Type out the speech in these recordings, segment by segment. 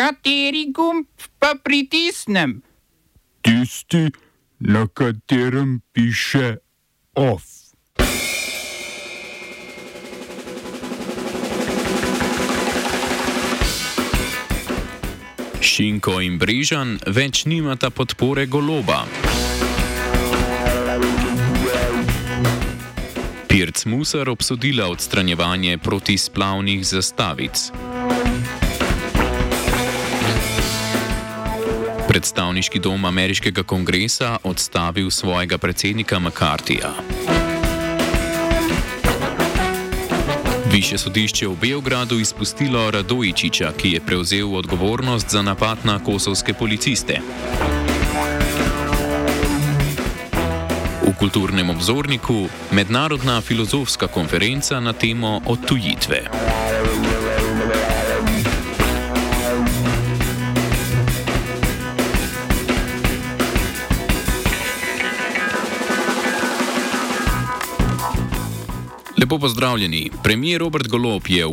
Kateri gumb pa pritisnem? Tisti, na katerem piše OF. Šinko in Brežan več nimata podpore goloba. Pirc Musar obsodila odstranjevanje protisplavnih zastavic. Predstavniški dom ameriškega kongresa odstavil svojega predsednika McCarthyja. Više sodišče v Beogradu izpustilo Radojičiča, ki je prevzel odgovornost za napad na kosovske policiste. V kulturnem obzorniku mednarodna filozofska konferenca na temo odtujitve. Lepo pozdravljeni. Premijer Robert Golop je,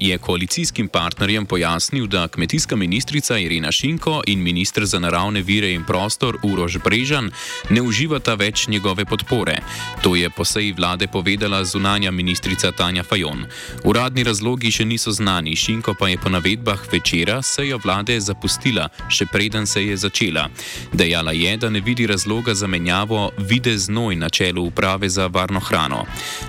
je koalicijskim partnerjem pojasnil, da kmetijska ministrica Irina Šinko in ministr za naravne vire in prostor Urož Brežan ne uživata več njegove podpore. To je po seji vlade povedala zunanja ministrica Tanja Fajon. Uradni razlogi še niso znani, Šinko pa je po navedbah večera sejo vlade zapustila, še preden se je začela. Dejala je, da ne vidi razloga za menjavo vide znoj na čelu uprave za varno hrano.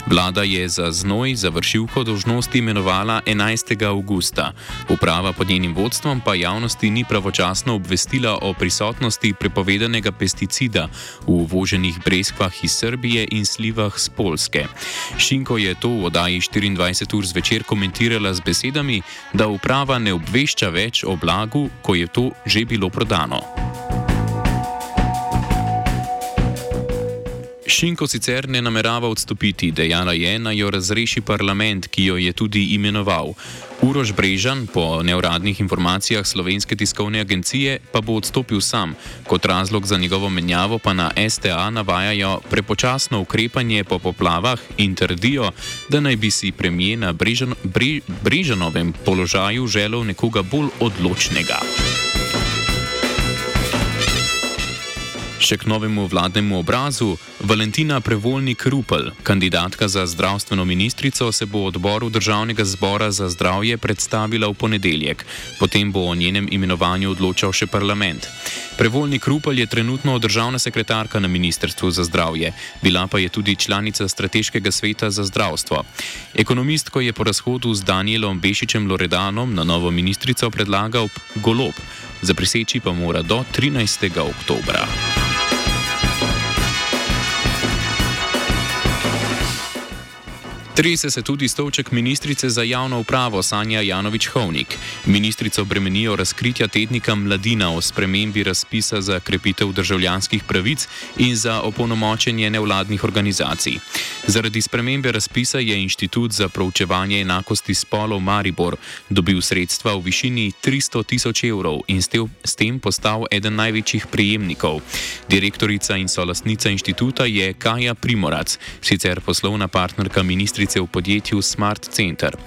Vlada je za znoj završilko dožnosti imenovala 11. augusta. Uprava pod njenim vodstvom pa javnosti ni pravočasno obvestila o prisotnosti prepovedanega pesticida v uvoženih breskvah iz Srbije in slivah z Polske. Šinko je to v oddaji 24 ur zvečer komentirala z besedami, da uprava ne obvešča več o blagu, ko je to že bilo prodano. Šinko sicer ne namerava odstopiti, dejala je, naj jo razreši parlament, ki jo je tudi imenoval. Urož Brežan, po neuradnih informacijah slovenske tiskovne agencije, pa bo odstopil sam. Kot razlog za njegovo menjavo pa na STA navajajo prepočasno ukrepanje po poplavah in trdijo, da naj bi si premije na Brežan, Bre, Brežanovem položaju želel nekoga bolj odločnega. Še k novemu vladnemu obrazu, Valentina Prevolnik Rupel, kandidatka za zdravstveno ministrico, se bo odboru Državnega zbora za zdravje predstavila v ponedeljek, potem bo o njenem imenovanju odločal še parlament. Prevolnik Rupel je trenutno državna sekretarka na Ministrstvu za zdravje, bila pa je tudi članica Strateškega sveta za zdravstvo. Ekonomist, ko je po razhodu z Danielom Bešičem Loredanom na novo ministrico predlagal golob, zapriseči pa mora do 13. oktobra. Trese se tudi stolček ministrice za javno upravo Sanja Janovič-Hovnik. Ministrico bremenijo razkritja tednika Mladina o spremembi razpisa za krepitev državljanskih pravic in za opolnomočenje nevladnih organizacij. Zaradi spremembe razpisa je Inštitut za proučevanje enakosti spolov Maribor dobil sredstva v višini 300 tisoč evrov in s tem postal eden največjih prejemnikov. Direktorica in solastnica inštituta je Kaja Primorac, sicer poslovna partnerka ministrice ministrice v podjetju Smart Center.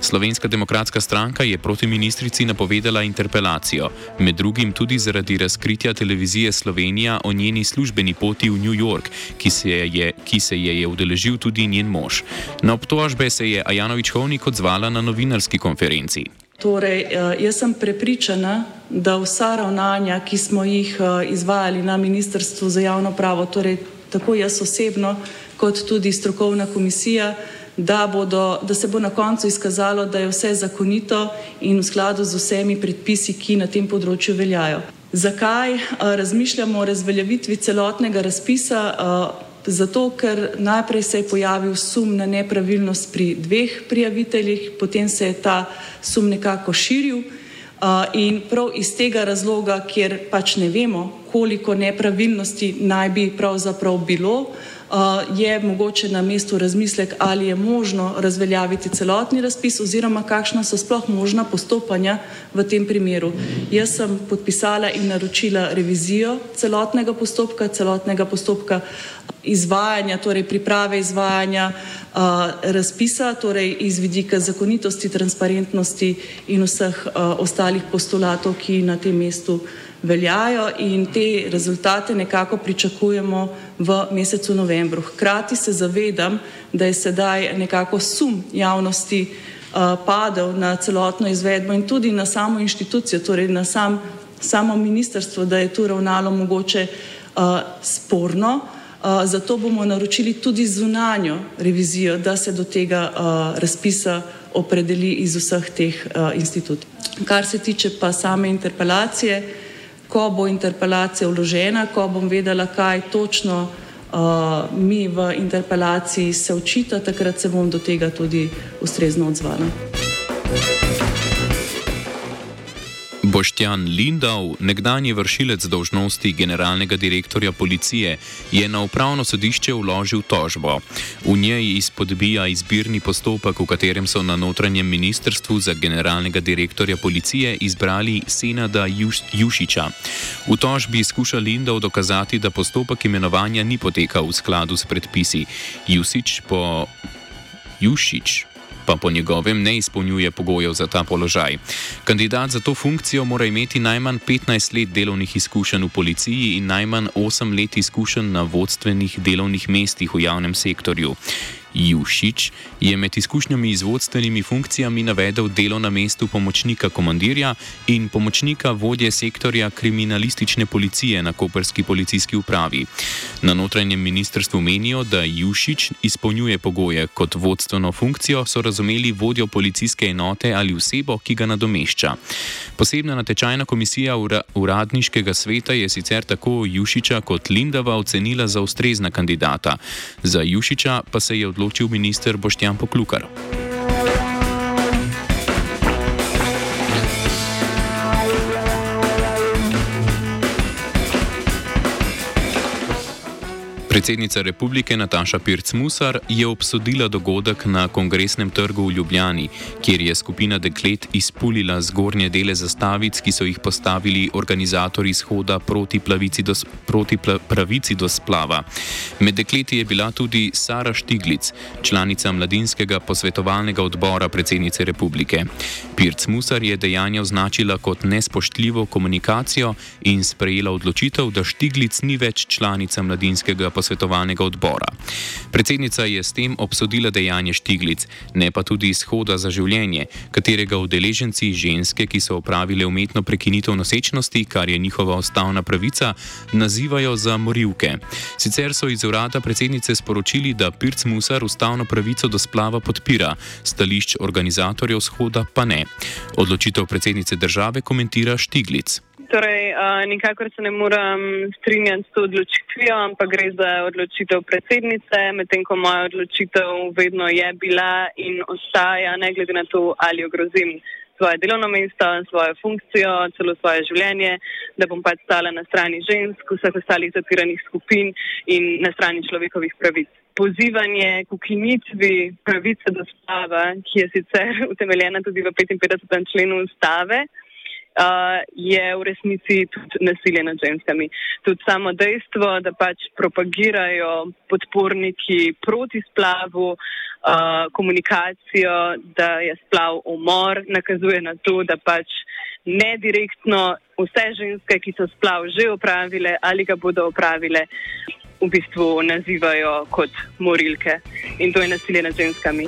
Slovenska demokratska stranka je proti ministrici napovedala interpelacijo, med drugim tudi zaradi razkritja televizije Slovenija o njeni službeni poti v New York, ki se je, ki se je, je udeležil tudi njen mož. Na obtožbe se je Ajanovič Hovnik odzvala na novinarski konferenci. Torej, eh, jaz sem prepričana, da vsa ravnanja, ki smo jih eh, izvajali na Ministrstvu za javno pravo, torej tako jaz osebno, kot tudi strokovna komisija, da, bodo, da se bo na koncu izkazalo, da je vse zakonito in v skladu z vsemi predpisi, ki na tem področju veljajo. Zakaj razmišljamo o razveljavitvi celotnega razpisa? Zato, ker najprej se je pojavil sum na nepravilnost pri dveh prijaviteljih, potem se je ta sum nekako širil in prav iz tega razloga, ker pač ne vemo, koliko nepravilnosti naj bi pravzaprav bilo, je mogoče na mestu razmislek, ali je možno razveljaviti celotni razpis oziroma kakšna so sploh možna postopanja v tem primeru. Jaz sem podpisala in naročila revizijo celotnega postopka, celotnega postopka izvajanja, torej priprave izvajanja razpisa, torej iz vidika zakonitosti, transparentnosti in vseh ostalih postulatov, ki na tem mestu veljajo in te rezultate nekako pričakujemo v mesecu novembru. Hkrati se zavedam, da je sedaj nekako sum javnosti padel na celotno izvedbo in tudi na samo inštitucijo, torej na sam, samo ministrstvo, da je tu ravnalo mogoče sporno. Zato bomo naročili tudi zunanjo revizijo, da se do tega razpisa opredeli iz vseh teh institutov. Kar se tiče pa same interpelacije, ko bo interpelacija vložena, ko bom vedela, kaj točno mi v interpelaciji se očita, takrat se bom do tega tudi ustrezno odzvala. Boštjan Lindau, nekdanji vršilec dožnosti generalnega direktorja policije, je na upravno sodišče vložil tožbo. V njej izpodbija izbirni postopek, v katerem so na notranjem ministrstvu za generalnega direktorja policije izbrali Senada Juš Jušiča. V tožbi skuša Lindau dokazati, da postopek imenovanja ni potekal v skladu s predpisi. Jušič po Jušič pa po njegovem ne izpolnjuje pogojev za ta položaj. Kandidat za to funkcijo mora imeti najmanj 15 let delovnih izkušenj v policiji in najmanj 8 let izkušenj na vodstvenih delovnih mestih v javnem sektorju. Jušič je med izkušnjami z vodstvenimi funkcijami navedel delo na mestu pomočnika komandirja in pomočnika vodje sektorja kriminalistične policije na Koperski policijski upravi. Na notranjem ministrstvu menijo, da Jušič izpolnjuje pogoje kot vodstveno funkcijo, so razumeli vodjo policijske enote ali osebo, ki ga nadomešča. Posebna natečajna komisija uradniškega sveta je sicer tako Jušiča kot Lindava ocenila za ustrezna kandidata. Za Jušiča pa se je odločila, odločil minister Boštjan Poklukar. Predsednica republike Nataša Pirc-Musar je obsodila dogodek na kongresnem trgu v Ljubljani, kjer je skupina deklet izpulila zgornje dele zastavic, ki so jih postavili organizatori shoda proti, do, proti pla, pravici do splava. Med dekleti je bila tudi Sara Štiglic, članica mladinskega posvetovalnega odbora predsednice republike. Pirc-Musar je dejanje označila kot nespoštljivo komunikacijo in sprejela odločitev, da Štiglic ni več članica mladinskega posvetovalnega odbora posvetovalnega odbora. Predsednica je s tem obsodila dejanje Štiglic, ne pa tudi izhoda za življenje, katerega udeleženci ženske, ki so opravile umetno prekinitev nosečnosti, kar je njihova ustavna pravica, nazivajo za morilke. Sicer so iz urada predsednice sporočili, da Pirc Musar ustavno pravico do splava podpira, stališč organizatorjev shoda pa ne. Odločitev predsednice države komentira Štiglic. Torej, uh, nikakor se ne morem strinjati s to odločitvijo, ampak gre za odločitev predsednice, medtem ko moja odločitev vedno je bila in ostaja, ne glede na to, ali ogrozim svoje delovno mesto, svojo funkcijo, celo svoje življenje, da bom pač stala na strani žensk, vseh ostalih zapiranih skupin in na strani človekovih pravic. Pozivanje k ukinitvi pravice do spava, ki je sicer utemeljena tudi v 55. členu ustave, uh, je v resnici tudi nasilje nad ženskami. Tudi samo dejstvo, da pač propagirajo podporniki proti splavu uh, komunikacijo, da je splav umor, nakazuje na to, da pač ne direktno vse ženske, ki so splav že opravile ali ga bodo opravile, v bistvu nazivajo kot morilke. In to je nasilje nad ženskami.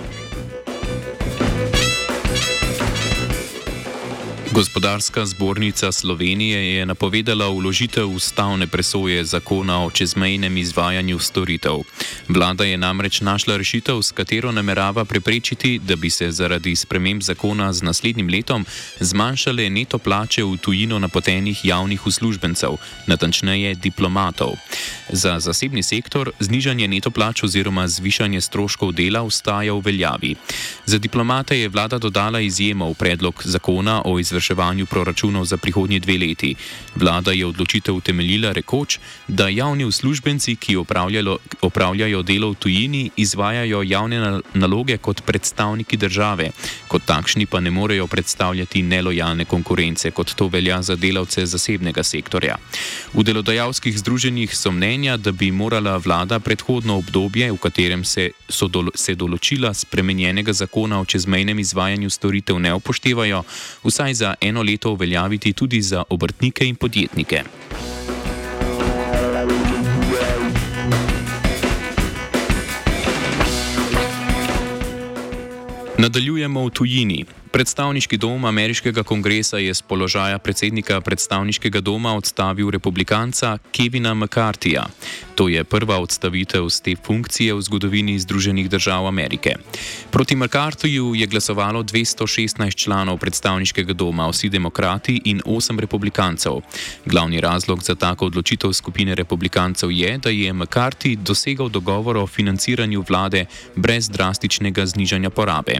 Gospodarska zbornica Slovenije je napovedala uložitev ustavne presoje zakona o čezmejnem izvajanju storitev. Vlada je namreč našla rešitev, s katero namerava preprečiti, da bi se zaradi sprememb zakona z naslednjim letom zmanjšale neto plače v tujino napotenih javnih uslužbencev, natančneje diplomatov. Za zasebni sektor znižanje neto plač oziroma zvišanje stroškov dela ustaja v veljavi. Za diplomate je vlada dodala izjemo v predlog zakona o izvrševanju izvrševanju proračunov za prihodnji dve leti. Vlada je odločitev utemeljila rekoč, da javni uslužbenci, ki opravljajo delo v tujini, izvajajo javne naloge kot predstavniki države, kot takšni pa ne morejo predstavljati nelojalne konkurence, kot to velja za delavce zasebnega sektorja. V delodajalskih združenjih so mnenja, da bi morala vlada predhodno obdobje, v katerem se, dolo, se določila spremenjenega zakona o čezmejnem izvajanju storitev ne upoštevajo, vsaj za eno leto uveljaviti tudi za obrtnike in podjetnike. Nadaljujemo v tujini. Predstavniški dom ameriškega kongresa je z položaja predsednika predstavniškega doma odstavil republikanca Kevina McCarthyja. To je prva odstavitev z te funkcije v zgodovini Združenih držav Amerike. Proti McCarthyju je glasovalo 216 članov predstavniškega doma, vsi demokrati in 8 republikancev. Glavni razlog za tako odločitev skupine republikancev je, da je McCarthy dosegal dogovor o financiranju vlade brez drastičnega znižanja porabe.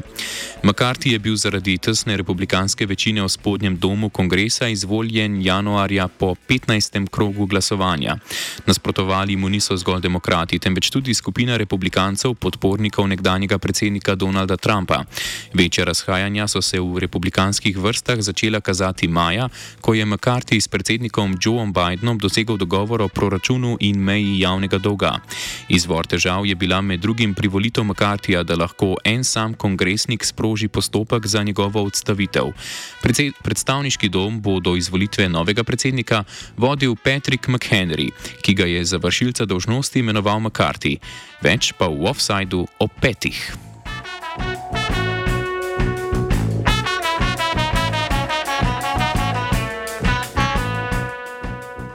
McCarthy je bil zaradi zaradi tesne republikanske večine v spodnjem domu kongresa izvoljen januarja po 15. krogu glasovanja. Nasprotovali mu niso zgolj demokrati, temveč tudi skupina republikancev, podpornikov nekdanjega predsednika Donalda Trumpa. Večja razhajanja so se v republikanskih vrstah začela kazati maja, ko je McCarthy s predsednikom Joeom Bidenom dosegel dogovor o proračunu in meji javnega dolga. Izvor težav je bila med drugim privolitev McCarthyja, da lahko en sam kongresnik sproži postopek za njegov njegovo odstavitev. Predstavniški dom bo do izvolitve novega predsednika vodil Patrick McHenry, ki ga je za vršilca dožnosti imenoval McCarthy. Več pa v offsajdu o petih.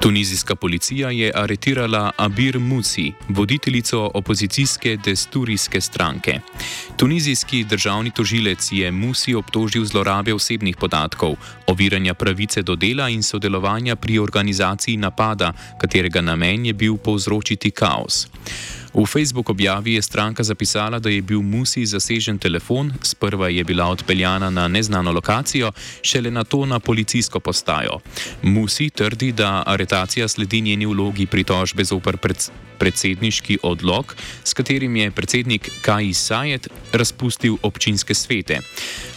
Tunizijska policija je aretirala Abir Musi, voditeljico opozicijske desturijske stranke. Tunizijski državni tožilec je Musi obtožil zlorabe osebnih podatkov, oviranja pravice do dela in sodelovanja pri organizaciji napada, katerega namen je bil povzročiti kaos. V Facebook objavi je stranka zapisala, da je bil Musi zasežen telefon, sprva je bila odpeljana na neznano lokacijo, šele na to na policijsko postajo. Musi trdi, da aretacija sledi njeni vlogi pritožbe zoper predsedniški odlog, s katerim je predsednik Kaj Sajet razpustil občinske svete.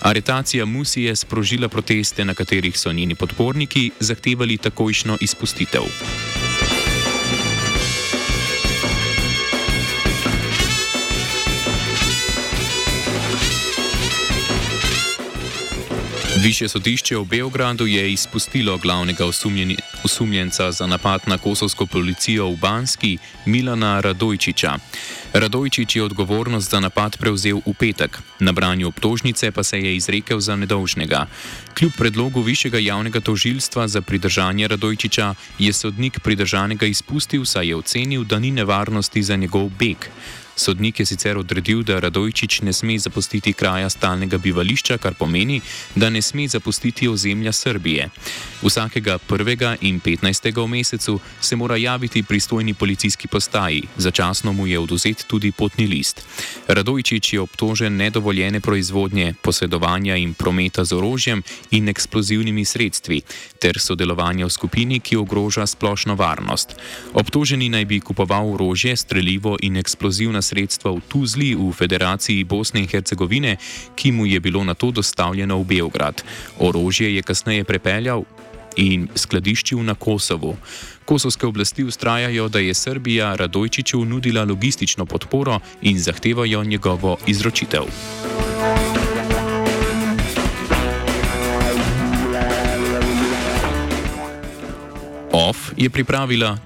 Aretacija Musi je sprožila proteste, na katerih so njeni podporniki zahtevali takojšno izpustitev. Više sodišče v Beogradu je izpustilo glavnega osumljenca za napad na kosovsko policijo v Banski, Milana Radojčiča. Radojčič je odgovornost za napad prevzel v petek, na branju obtožnice pa se je izrekel za nedolžnega. Kljub predlogu višjega javnega tožilstva za pridržanje Radojčiča je sodnik pridržanega izpustil, saj je ocenil, da ni nevarnosti za njegov beg. Sodnik je sicer odredil, da Radojčič ne sme zapustiti kraja stalnega bivališča, kar pomeni, da ne sme zapustiti ozemlja Srbije. Vsakega 1. in 15. v mesecu se mora javiti pristojni policijski postaji, začasno mu je oduzet tudi potni list. Radojčič je obtožen nedovoljene proizvodnje, posedovanja in prometa z orožjem in eksplozivnimi sredstvi ter sodelovanja v skupini, ki ogroža splošno varnost. Obtoženi naj bi kupoval orožje, streljivo in eksplozivna sredstva v Tuzli v Federaciji Bosne in Hercegovine, ki mu je bilo na to dostavljeno v Beograd. Orožje je kasneje prepeljal in skladiščil na Kosovo. Kosovske oblasti ustrajajo, da je Srbija Radojčiču nudila logistično podporo in zahtevajo njegovo izročitev. OF je pripravila